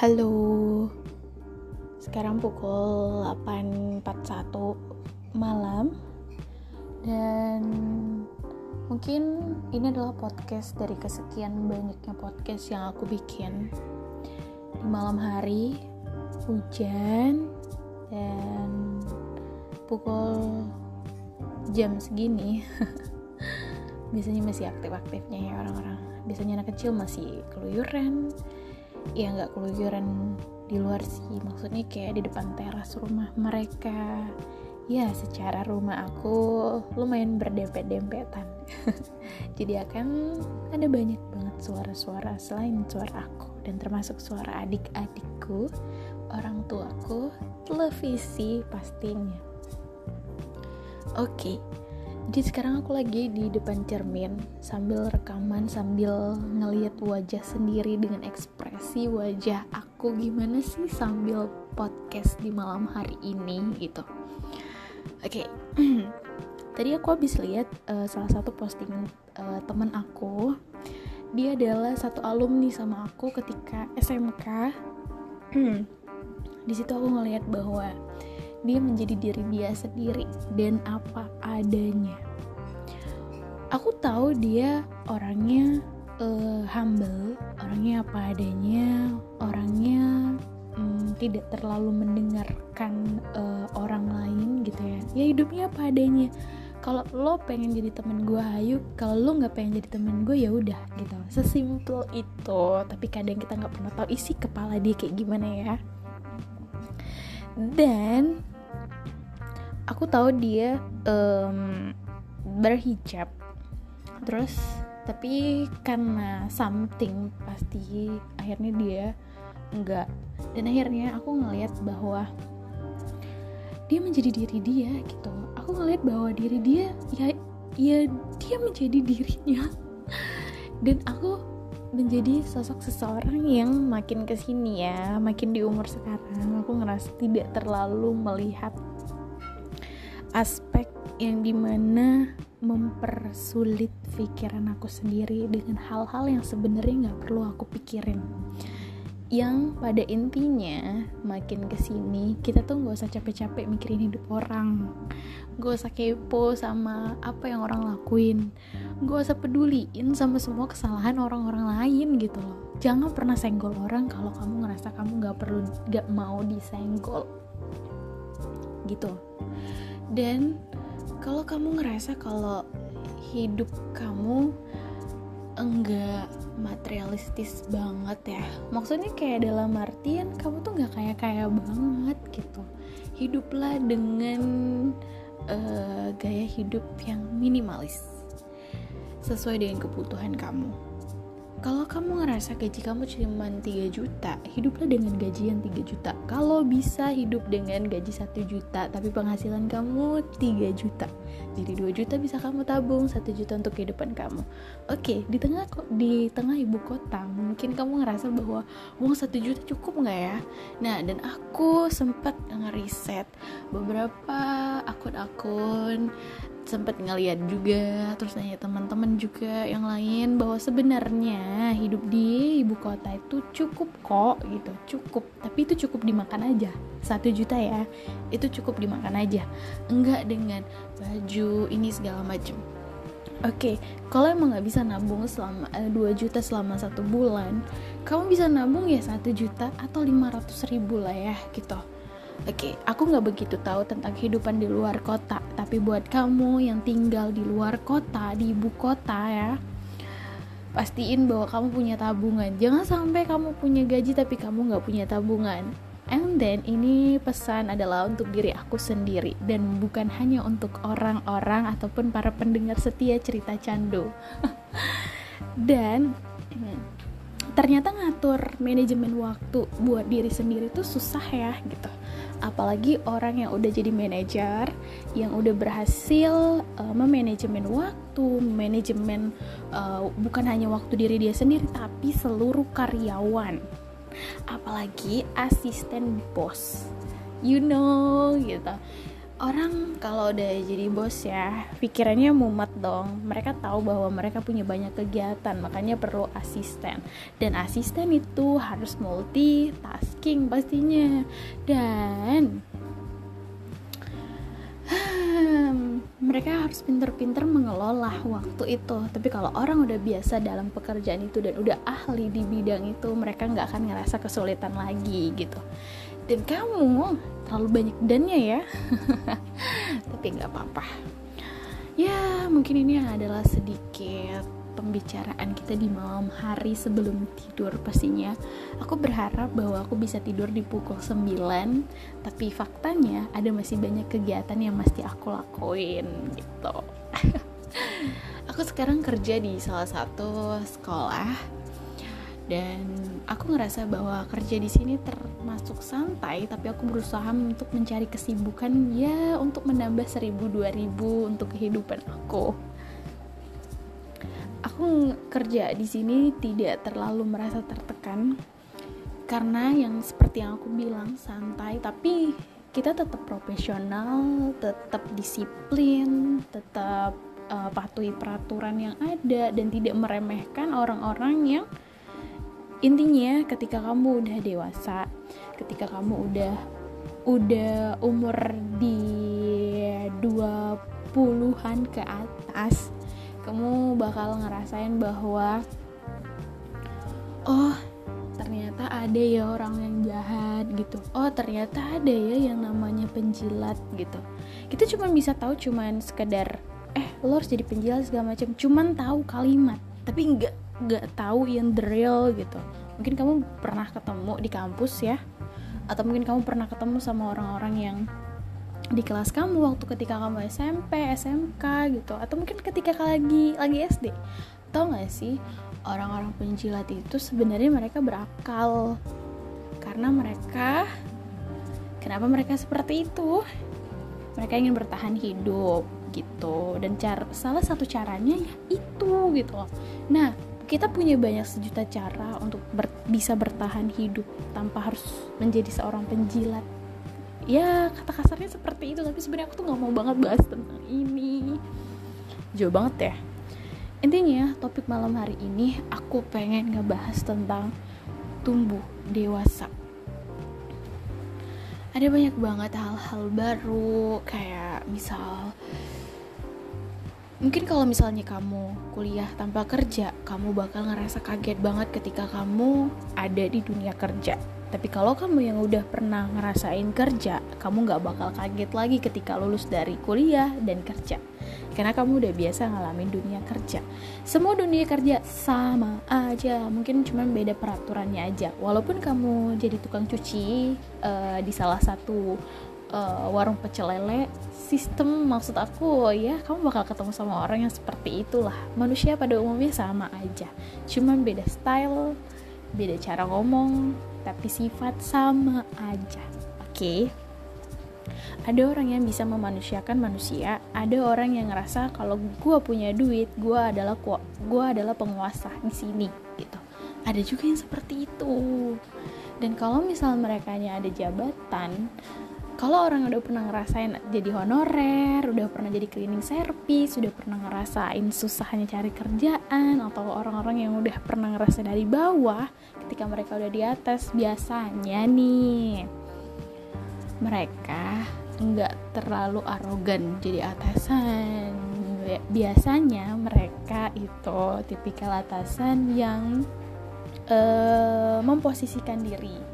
Halo. Sekarang pukul 8.41 malam. Dan mungkin ini adalah podcast dari kesekian banyaknya podcast yang aku bikin. Di malam hari, hujan, dan pukul jam segini. Biasanya masih aktif-aktifnya ya orang-orang. Biasanya anak kecil masih keluyuran ya nggak keluyuran di luar sih. Maksudnya kayak di depan teras rumah mereka. Ya secara rumah aku lumayan berdempet-dempetan. Jadi akan ada banyak banget suara-suara selain suara aku dan termasuk suara adik-adikku orang tuaku televisi pastinya. Oke okay jadi sekarang aku lagi di depan cermin sambil rekaman sambil ngeliat wajah sendiri dengan ekspresi wajah aku gimana sih sambil podcast di malam hari ini gitu oke okay. tadi aku habis lihat uh, salah satu postingan uh, teman aku dia adalah satu alumni sama aku ketika SMK di situ aku ngeliat bahwa dia menjadi diri dia sendiri dan apa adanya. Aku tahu dia orangnya uh, humble, orangnya apa adanya, orangnya um, tidak terlalu mendengarkan uh, orang lain gitu ya. Ya hidupnya apa adanya. Kalau lo pengen jadi temen gue, ayo. Kalau lo nggak pengen jadi temen gue, ya udah gitu. Sesimpel itu. Tapi kadang kita nggak pernah tahu isi kepala dia kayak gimana ya dan aku tahu dia um, berhijab terus tapi karena something pasti akhirnya dia enggak dan akhirnya aku ngelihat bahwa dia menjadi diri dia gitu. Aku ngelihat bahwa diri dia ya ya dia menjadi dirinya. Dan aku menjadi sosok seseorang yang makin ke sini ya makin di umur sekarang. Aku ngerasa tidak terlalu melihat aspek yang di mana mempersulit pikiran aku sendiri dengan hal-hal yang sebenarnya nggak perlu aku pikirin. Yang pada intinya makin ke sini kita tuh nggak usah capek-capek mikirin hidup orang. Gak usah kepo sama apa yang orang lakuin. Gak usah peduliin sama semua kesalahan orang-orang lain gitu loh. Jangan pernah senggol orang kalau kamu ngerasa kamu gak perlu gak mau disenggol. Gitu. Dan kalau kamu ngerasa kalau hidup kamu enggak materialistis banget ya. Maksudnya kayak dalam artian kamu tuh nggak kayak kaya banget gitu. Hiduplah dengan uh, gaya hidup yang minimalis sesuai dengan kebutuhan kamu kalau kamu ngerasa gaji kamu cuma 3 juta, hiduplah dengan gaji yang 3 juta. Kalau bisa hidup dengan gaji 1 juta, tapi penghasilan kamu 3 juta. Jadi 2 juta bisa kamu tabung, 1 juta untuk kehidupan kamu. Oke, di tengah di tengah ibu kota, mungkin kamu ngerasa bahwa uang 1 juta cukup nggak ya? Nah, dan aku sempat ngeriset beberapa akun-akun sempat ngeliat juga terus nanya teman-teman juga yang lain bahwa sebenarnya hidup di ibu kota itu cukup kok gitu cukup. Tapi itu cukup dimakan aja satu juta ya itu cukup dimakan aja. Enggak dengan baju ini segala macam Oke, okay, kalau emang nggak bisa nabung selama eh, 2 juta selama satu bulan, kamu bisa nabung ya satu juta atau 500 ribu lah ya gitu Oke, okay, aku nggak begitu tahu tentang kehidupan di luar kota, tapi buat kamu yang tinggal di luar kota, di ibu kota ya, pastiin bahwa kamu punya tabungan. Jangan sampai kamu punya gaji tapi kamu nggak punya tabungan. And then ini pesan adalah untuk diri aku sendiri dan bukan hanya untuk orang-orang ataupun para pendengar setia cerita candu. dan ternyata ngatur manajemen waktu buat diri sendiri tuh susah ya gitu apalagi orang yang udah jadi manajer yang udah berhasil uh, memanajemen waktu manajemen uh, bukan hanya waktu diri dia sendiri tapi seluruh karyawan. Apalagi asisten bos. You know gitu orang kalau udah jadi bos ya pikirannya mumet dong. Mereka tahu bahwa mereka punya banyak kegiatan makanya perlu asisten. Dan asisten itu harus multitasking pastinya. Dan hmm, mereka harus pinter-pinter mengelola waktu itu. Tapi kalau orang udah biasa dalam pekerjaan itu dan udah ahli di bidang itu mereka nggak akan ngerasa kesulitan lagi gitu. Dan kamu terlalu banyak dannya ya. Tapi nggak apa-apa. Ya mungkin ini adalah sedikit pembicaraan kita di malam hari sebelum tidur pastinya. Aku berharap bahwa aku bisa tidur di pukul 9 tapi faktanya ada masih banyak kegiatan yang mesti aku lakuin gitu. Aku sekarang kerja di salah satu sekolah dan aku ngerasa bahwa kerja di sini termasuk santai tapi aku berusaha untuk mencari kesibukan ya untuk menambah seribu dua ribu untuk kehidupan aku aku kerja di sini tidak terlalu merasa tertekan karena yang seperti yang aku bilang santai. Tapi kita tetap profesional tetap disiplin tetap uh, patuhi peraturan yang ada dan tidak meremehkan orang-orang yang intinya ketika kamu udah dewasa ketika kamu udah udah umur di 20-an ke atas kamu bakal ngerasain bahwa oh ternyata ada ya orang yang jahat gitu. Oh ternyata ada ya yang namanya penjilat gitu. Kita cuma bisa tahu cuman sekedar eh lo harus jadi penjilat segala macam. Cuman tahu kalimat tapi enggak gak tahu yang the real gitu. Mungkin kamu pernah ketemu di kampus ya atau mungkin kamu pernah ketemu sama orang-orang yang di kelas kamu waktu ketika kamu SMP, SMK gitu. Atau mungkin ketika lagi lagi SD tau gak sih orang-orang penjilat itu sebenarnya mereka berakal. Karena mereka kenapa mereka seperti itu? Mereka ingin bertahan hidup gitu. Dan cara salah satu caranya ya itu gitu nah kita punya banyak sejuta cara untuk ber, bisa bertahan hidup tanpa harus menjadi seorang penjilat ya kata kasarnya seperti itu. Tapi sebenarnya aku tuh nggak mau banget bahas tentang ini. Jauh banget ya. Intinya topik malam hari ini aku pengen ngebahas tentang tumbuh dewasa. Ada banyak banget hal-hal baru kayak misal Mungkin kalau misalnya kamu kuliah tanpa kerja, kamu bakal ngerasa kaget banget ketika kamu ada di dunia kerja. Tapi kalau kamu yang udah pernah ngerasain kerja, kamu gak bakal kaget lagi ketika lulus dari kuliah dan kerja. Karena kamu udah biasa ngalamin dunia kerja. Semua dunia kerja sama aja, mungkin cuma beda peraturannya aja. Walaupun kamu jadi tukang cuci uh, di salah satu uh, warung pecel lele sistem maksud aku ya kamu bakal ketemu sama orang yang seperti itulah manusia pada umumnya sama aja cuman beda style beda cara ngomong tapi sifat sama aja. Oke. Okay? ada orang yang bisa memanusiakan manusia ada orang yang ngerasa kalau gue punya duit gue adalah gue adalah penguasa di sini gitu. Ada juga yang seperti itu. Dan kalau misal mereka ada jabatan kalau orang udah pernah ngerasain jadi honorer, udah pernah jadi cleaning service, udah pernah ngerasain susahnya cari kerjaan, atau orang-orang yang udah pernah ngerasain dari bawah, ketika mereka udah di atas, biasanya nih mereka nggak terlalu arogan jadi atasan. Biasanya mereka itu tipikal atasan yang uh, memposisikan diri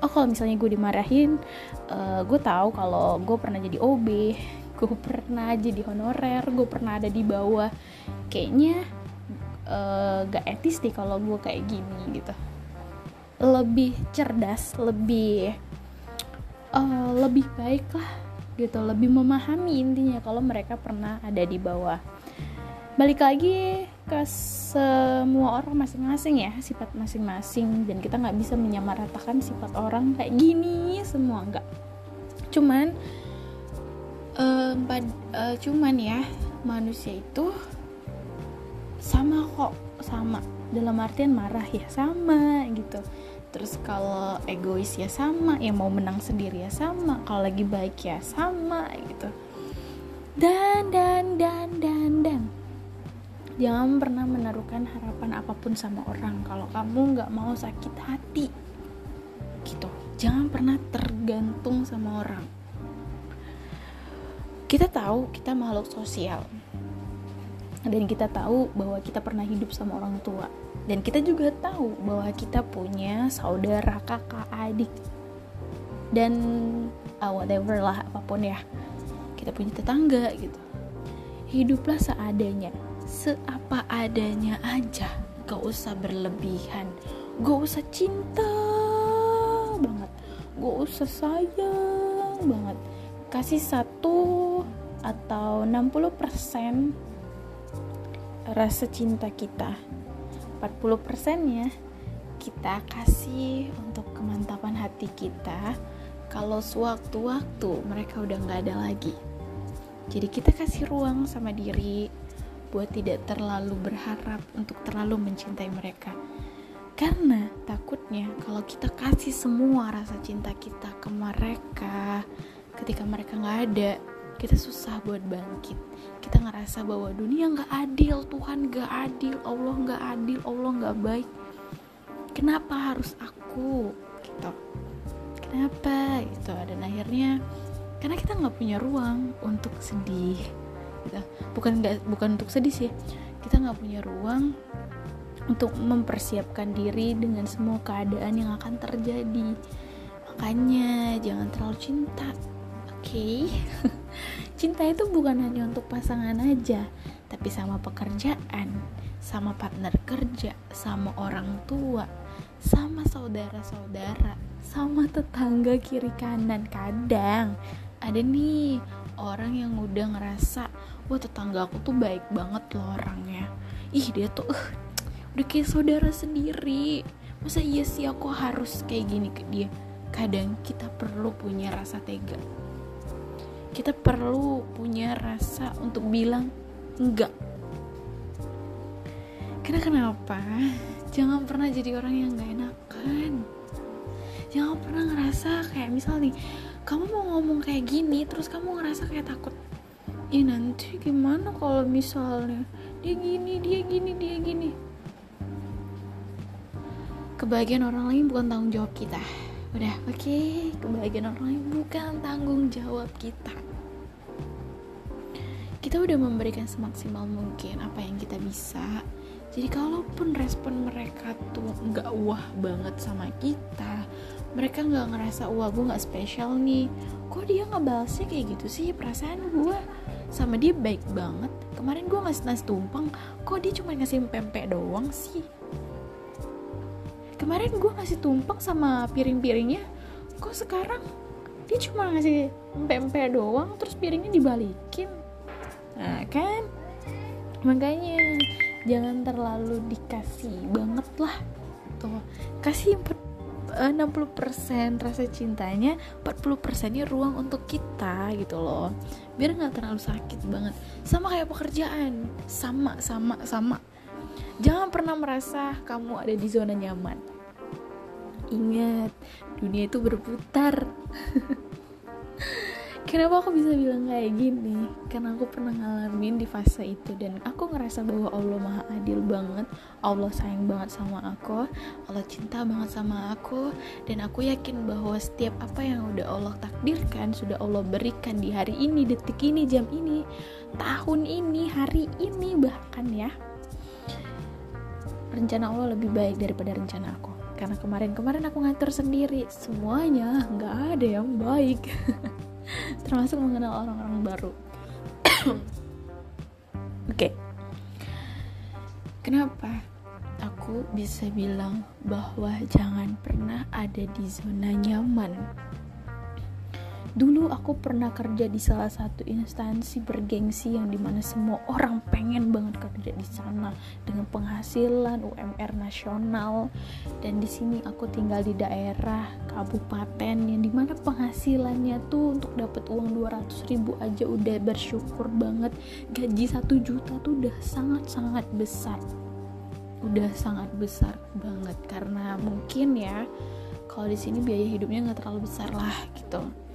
oh kalau misalnya gue dimarahin uh, gue tahu kalau gue pernah jadi OB gue pernah jadi honorer gue pernah ada di bawah. Kayaknya uh, gak etis deh kalau gue kayak gini gitu. Lebih cerdas lebih uh, lebih baik lah gitu. Lebih memahami intinya kalau mereka pernah ada di bawah balik lagi ke semua orang masing-masing ya sifat masing-masing. Dan kita nggak bisa menyamaratakan sifat orang kayak gini semua nggak. Cuman uh, uh, cuman ya manusia itu sama kok sama. Dalam artian marah ya sama gitu. Terus kalau egois ya sama yang mau menang sendiri ya sama kalau lagi baik ya sama gitu. Dan dan dan dan jangan pernah menaruhkan harapan apa pun sama orang. Kalau kamu nggak mau sakit hati gitu. Jangan pernah tergantung sama orang. Kita tahu kita makhluk sosial. Dan kita tahu bahwa kita pernah hidup sama orang tua. Dan kita juga tahu bahwa kita punya saudara kakak adik. Dan uh, whatever lah apa pun ya. Kita punya tetangga gitu. Hiduplah seadanya seapa adanya aja gak usah berlebihan. Gak usah cinta banget. Gak usah sayang banget. Kasih satu atau 60% rasa cinta kita. 40% ya kita kasih untuk kemantapan hati kita. Kalau sewaktu-waktu mereka udah nggak ada lagi. Jadi kita kasih ruang sama diri buat tidak terlalu berharap untuk terlalu mencintai mereka. Karena takutnya kalau kita kasih semua rasa cinta kita ke mereka ketika mereka nggak ada kita susah buat bangkit. Kita ngerasa bahwa dunia nggak adil Tuhan nggak adil Allah nggak adil Allah nggak baik. Kenapa harus aku gitu? Kenapa gitu? Dan akhirnya karena kita nggak punya ruang untuk sedih gitu. bukan nggak bukan untuk sedih sih kita nggak punya ruang untuk mempersiapkan diri dengan semua keadaan yang akan terjadi makanya jangan terlalu cinta okay? cinta itu bukan hanya untuk pasangan aja tapi sama pekerjaan sama partner kerja sama orang tua sama saudara-saudara sama tetangga kiri kanan kadang ada nih orang yang udah ngerasa wah tetangga aku tuh baik banget loh orangnya. Ih dia tuh uh, udah kayak saudara sendiri. Masa iya sih aku harus kayak gini ke dia? Kadang kita perlu punya rasa tega. Kita perlu punya rasa untuk bilang enggak. Karena kenapa? Jangan pernah jadi orang yang gak enakan. Jangan pernah ngerasa kayak misal nih kamu mau ngomong kayak gini terus kamu ngerasa kayak takut. Ya nanti gimana kalau misalnya dia gini dia gini dia gini? Kebahagiaan orang lain bukan tanggung jawab kita. Udah oke. Okay, kebahagiaan orang lain bukan tanggung jawab kita. Kita udah memberikan semaksimal mungkin apa yang kita bisa. Jadi kalaupun respon mereka tuh nggak wah banget sama kita mereka nggak ngerasa wah gue nggak spesial nih. Kok dia nggak balasnya kayak gitu sih? Perasaan gue sama dia baik banget. Kemarin gue ngasih nasi tumpeng kok dia cuma ngasih pempek doang sih? Kemarin gue ngasih tumpeng sama piring-piringnya kok sekarang dia cuma ngasih pempek doang terus piringnya dibalikin? Nah kan? Makanya jangan terlalu dikasih banget lah. Tuh kasih 60% eh, rasa cintanya 40% nya ruang untuk kita gitu loh biar nggak terlalu sakit banget sama kayak pekerjaan sama sama sama Jangan pernah merasa kamu ada di zona nyaman. Ingat, dunia itu berputar. Kenapa aku bisa bilang kayak gini? Karena aku pernah ngalamin di fase itu dan aku ngerasa bahwa Allah maha adil banget, Allah sayang banget sama aku, Allah cinta banget sama aku. Dan aku yakin bahwa setiap apa yang udah Allah takdirkan sudah Allah berikan di hari ini, detik ini, jam ini, tahun ini, hari ini bahkan ya. Rencana Allah lebih baik daripada rencana aku. Karena kemarin-kemarin aku ngatur sendiri. Semuanya nggak ada yang baik termasuk mengenal orang-orang baru oke okay. kenapa aku bisa bilang bahwa jangan pernah ada di zona nyaman Dulu aku pernah kerja di salah satu instansi bergengsi yang di mana semua orang pengen banget kerja di sana dengan penghasilan UMR nasional. Dan di sini aku tinggal di daerah kabupaten yang di mana penghasilannya tuh untuk dapat uang 200 ribu aja udah bersyukur banget. Gaji satu juta tuh udah sangat-sangat besar. Udah sangat besar banget karena mungkin ya kalau di sini biaya hidupnya nggak terlalu besar lah gitu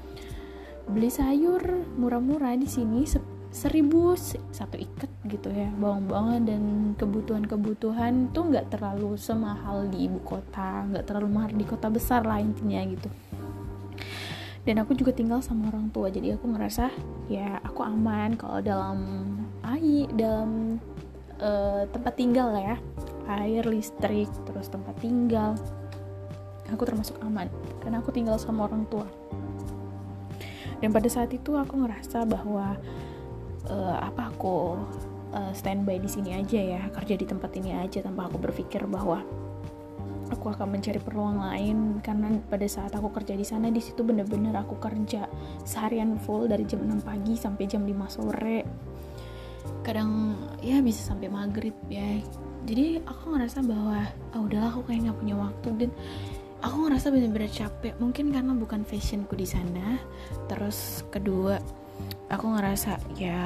beli sayur murah-murah di sini seribu satu ikat gitu ya bawang-bawangan dan kebutuhan-kebutuhan tuh nggak terlalu semahal di ibu kota nggak terlalu mahal di kota besar lah intinya gitu. Dan aku juga tinggal sama orang tua jadi aku ngerasa ya aku aman kalau dalam air dalam uh, tempat tinggal ya. Air listrik terus tempat tinggal. Aku termasuk aman karena aku tinggal sama orang tua dan pada saat itu aku ngerasa bahwa uh, apa aku uh, standby di sini aja ya kerja di tempat ini aja tanpa aku berpikir bahwa aku akan mencari peluang lain. Karena pada saat aku kerja di sana di situ bener-bener aku kerja seharian full dari jam 6 pagi sampai jam 5 sore. Kadang ya bisa sampai maghrib ya. Jadi aku ngerasa bahwa ah udahlah aku kayak nggak punya waktu. Dan aku ngerasa bener-bener capek. Mungkin karena bukan fashionku di sana. Terus kedua aku ngerasa ya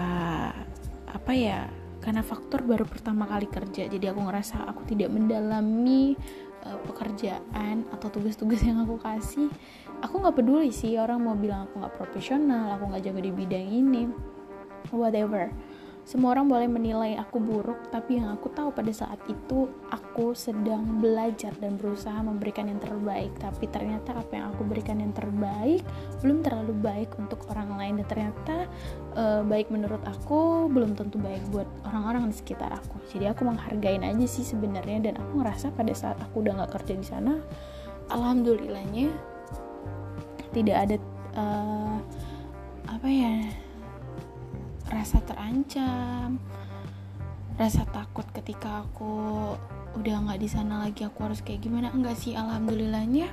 apa ya karena faktor baru pertama kali kerja jadi aku ngerasa aku tidak mendalami uh, pekerjaan atau tugas-tugas yang aku kasih. Aku nggak peduli sih orang mau bilang aku nggak profesional aku nggak jago di bidang ini. Whatever semua orang boleh menilai aku buruk, tapi yang aku tahu pada saat itu aku sedang belajar dan berusaha memberikan yang terbaik. Tapi ternyata apa yang aku berikan yang terbaik belum terlalu baik untuk orang lain dan ternyata e, baik menurut aku belum tentu baik buat orang-orang di sekitar aku. Jadi aku menghargain aja sih sebenarnya dan aku ngerasa pada saat aku udah nggak kerja di sana, alhamdulillahnya tidak ada uh, apa ya rasa terancam rasa takut ketika aku udah nggak di sana lagi aku harus kayak gimana? Enggak sih alhamdulillahnya.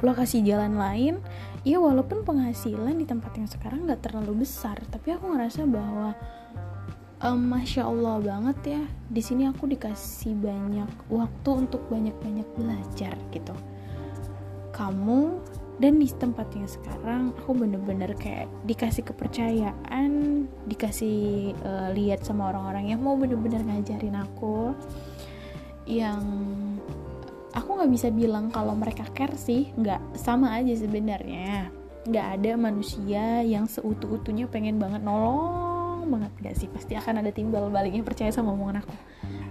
Allah kasih jalan lain. Ya walaupun penghasilan di tempat yang sekarang nggak terlalu besar tapi aku ngerasa bahwa um, masya Allah banget ya di sini aku dikasih banyak waktu untuk banyak-banyak belajar gitu. Kamu dan di tempat yang sekarang aku bener-bener kayak dikasih kepercayaan dikasih uh, lihat sama orang-orang yang mau bener-bener ngajarin aku yang aku nggak bisa bilang kalau mereka care sih. Nggak sama aja sebenarnya. Nggak ada manusia yang seutuh-utuhnya pengen banget nolong banget. Gak sih pasti akan ada timbal baliknya percaya sama omongan aku.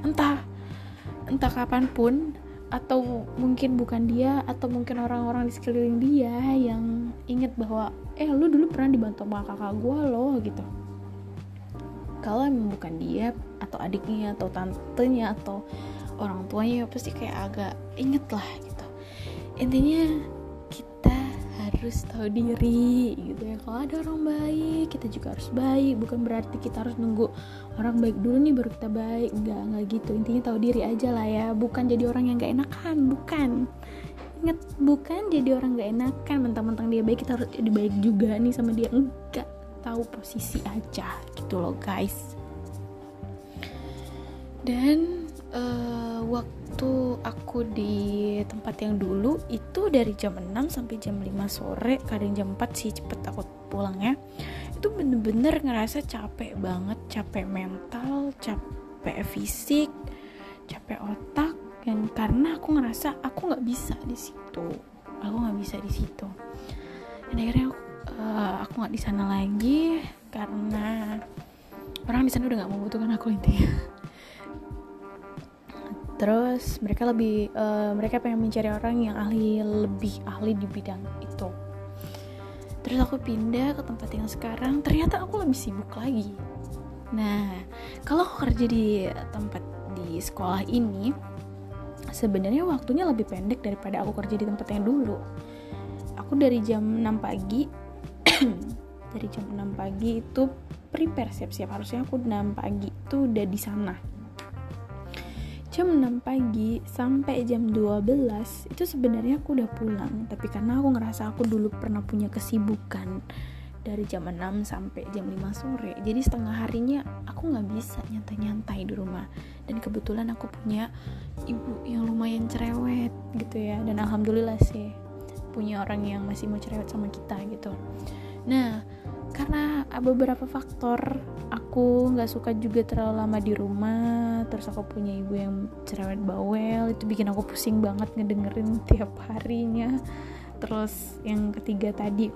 Entah entah kapan pun atau mungkin bukan dia atau mungkin orang-orang di sekeliling dia yang inget bahwa eh lu dulu pernah dibantu sama kakak gue loh gitu. Kalau emang bukan dia atau adiknya atau tantenya atau orang tuanya pasti kayak agak inget lah gitu. Intinya harus tahu diri gitu ya. Kalau ada orang baik kita juga harus baik. Bukan berarti kita harus nunggu orang baik dulu nih baru kita baik. Nggak nggak gitu. Intinya tahu diri aja lah ya. Bukan jadi orang yang gak enakan. Bukan. Inget bukan jadi orang gak enakan. Mentang-mentang dia baik kita harus jadi baik juga nih sama dia. Enggak tahu posisi aja. Gitu loh guys. Dan uh, waktu aku di tempat yang dulu itu dari jam 6 sampai jam 5 sore kadang jam 4 sih cepet aku pulang ya. Itu bener-bener ngerasa capek banget capek mental capek fisik capek otak dan karena aku ngerasa aku nggak bisa di situ. Aku nggak bisa di situ. Dan akhirnya aku uh, aku nggak di sana lagi karena orang di sana udah nggak membutuhkan aku intinya terus mereka lebih uh, mereka pengen mencari orang yang ahli lebih ahli di bidang itu. Terus aku pindah ke tempat yang sekarang ternyata aku lebih sibuk lagi. Nah kalau aku kerja di tempat di sekolah ini sebenarnya waktunya lebih pendek daripada aku kerja di tempat yang dulu. Aku dari jam 6 pagi dari jam 6 pagi itu prepare siap-siap. Harusnya aku 6 pagi itu udah di sana jam 6 pagi sampai jam 12 itu sebenarnya aku udah pulang. Tapi karena aku ngerasa aku dulu pernah punya kesibukan dari jam 6 sampai jam 5 sore jadi setengah harinya aku nggak bisa nyantai-nyantai di rumah. Dan kebetulan aku punya ibu yang lumayan cerewet gitu ya. Dan alhamdulillah sih punya orang yang masih mau cerewet sama kita gitu. Nah karena beberapa faktor aku nggak suka juga terlalu lama di rumah terus aku punya ibu yang cerewet bawel itu bikin aku pusing banget ngedengerin tiap harinya. Terus yang ketiga tadi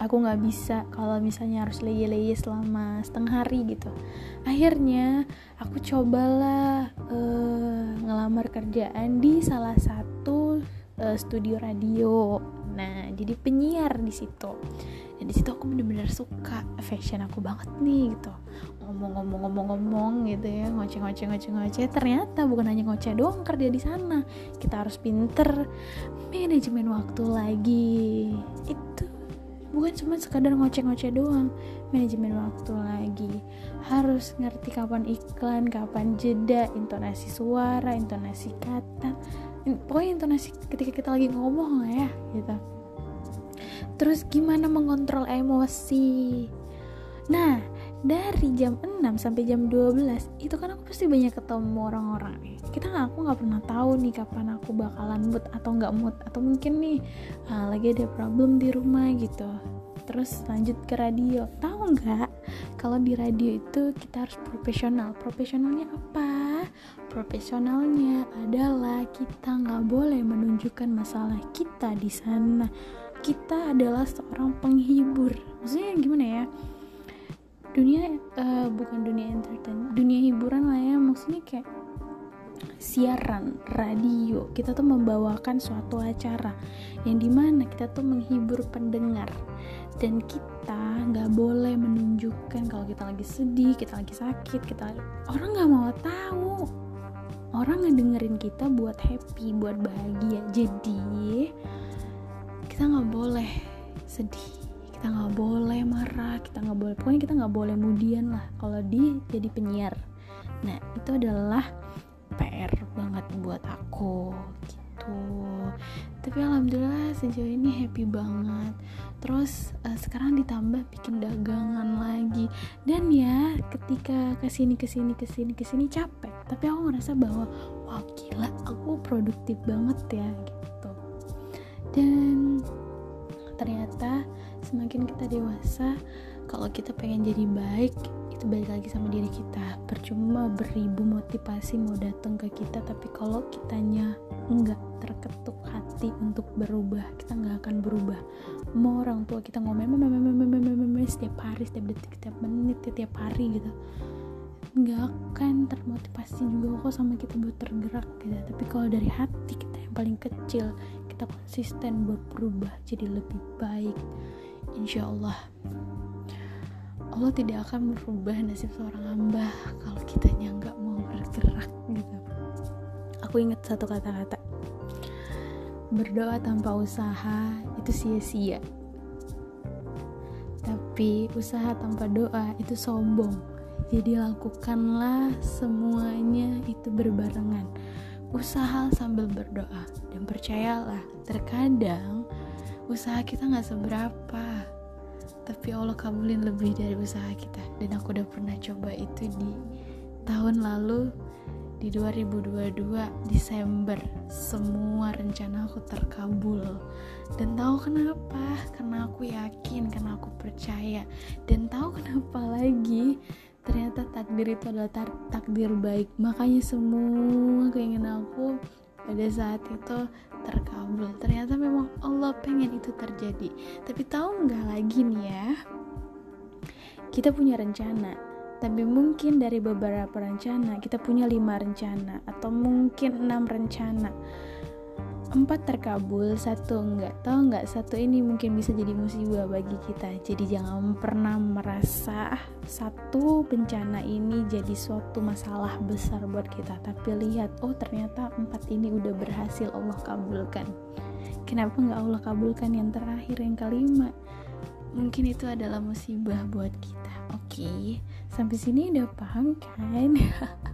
aku nggak bisa kalau misalnya harus leye-leye selama setengah hari gitu. Akhirnya aku cobalah uh, ngelamar kerjaan di salah satu uh, studio radio. Nah jadi penyiar di situ dan di situ aku bener-bener suka fashion aku banget nih gitu. Ngomong-ngomong-ngomong-ngomong gitu ya ngoceh-ngoceh ngoceh-ngoceh ternyata bukan hanya ngoceh doang kerja di sana. Kita harus pinter manajemen waktu lagi. Itu bukan cuma sekadar ngoceh-ngoceh doang manajemen waktu lagi. Harus ngerti kapan iklan kapan jeda intonasi suara intonasi kata. Pokoknya intonasi ketika kita lagi ngomong ya gitu terus gimana mengontrol emosi? Nah dari jam 6 sampai jam 12 itu kan aku pasti banyak ketemu orang-orang kita nggak aku nggak pernah tahu nih kapan aku bakalan mood atau nggak mood. Atau mungkin nih uh, lagi ada problem di rumah gitu. Terus lanjut ke radio. Tahu nggak kalau di radio itu kita harus profesional? Profesionalnya apa? Profesionalnya adalah kita nggak boleh menunjukkan masalah kita di sana kita adalah seorang penghibur. Maksudnya gimana ya? Dunia uh, bukan dunia entertain dunia hiburan lah ya. Maksudnya kayak siaran radio. Kita tuh membawakan suatu acara yang di mana kita tuh menghibur pendengar. Dan kita nggak boleh menunjukkan kalau kita lagi sedih kita lagi sakit kita orang nggak mau tahu. Orang ngedengerin kita buat happy buat bahagia. Jadi kita nggak boleh sedih kita nggak boleh marah kita nggak boleh pokoknya kita nggak boleh kemudian lah kalau di jadi penyiar. Nah itu adalah PR banget buat aku gitu. Tapi alhamdulillah sejauh ini happy banget. Terus uh, sekarang ditambah bikin dagangan lagi. Dan ya ketika ke sini ke sini ke sini ke sini capek. Tapi aku ngerasa bahwa wah gila aku produktif banget ya gitu dan ternyata semakin kita dewasa kalau kita pengen jadi baik itu balik lagi sama diri kita. Percuma beribu motivasi mau datang ke kita tapi kalau kitanya nggak terketuk hati untuk berubah kita nggak akan berubah. Mau orang tua kita ngomel setiap hari setiap detik setiap menit setiap hari gitu. Nggak akan termotivasi juga kok sama kita buat tergerak gitu. Tapi kalau dari hati kita yang paling kecil kita konsisten buat berubah jadi lebih baik insya Allah Allah tidak akan merubah nasib seorang hamba kalau kitanya nggak mau bergerak gitu. Aku ingat satu kata-kata. Berdoa tanpa usaha itu sia-sia. Tapi usaha tanpa doa itu sombong. Jadi lakukanlah semuanya itu berbarengan usaha sambil berdoa dan percayalah terkadang usaha kita nggak seberapa. Tapi Allah kabulin lebih dari usaha kita. Dan aku udah pernah coba itu di tahun lalu di 2022 Desember. Semua rencana aku terkabul. Dan tahu kenapa? Karena aku yakin karena aku percaya. Dan tahu kenapa lagi ternyata takdir itu adalah takdir baik. Makanya semua keinginan aku pada saat itu terkabul. Ternyata memang Allah pengen itu terjadi. Tapi tahu nggak lagi nih ya? Kita punya rencana. Tapi mungkin dari beberapa rencana kita punya lima rencana atau mungkin enam rencana empat terkabul satu enggak tahu enggak satu ini mungkin bisa jadi musibah bagi kita. Jadi jangan pernah merasa satu bencana ini jadi suatu masalah besar buat kita. Tapi lihat oh ternyata empat ini udah berhasil Allah kabulkan. Kenapa enggak Allah kabulkan yang terakhir yang kelima? Mungkin itu adalah musibah buat kita. Oke okay. sampai sini udah paham kan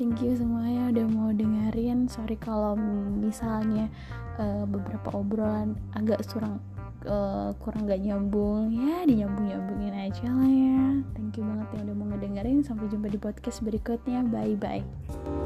thank you semuanya udah mau dengerin. Sorry kalau misalnya uh, beberapa obrolan agak surang uh, kurang gak nyambung. Ya dinyambung nyambungin aja lah ya. Thank you banget yang udah mau ngedengerin. Sampai jumpa di podcast berikutnya. Bye bye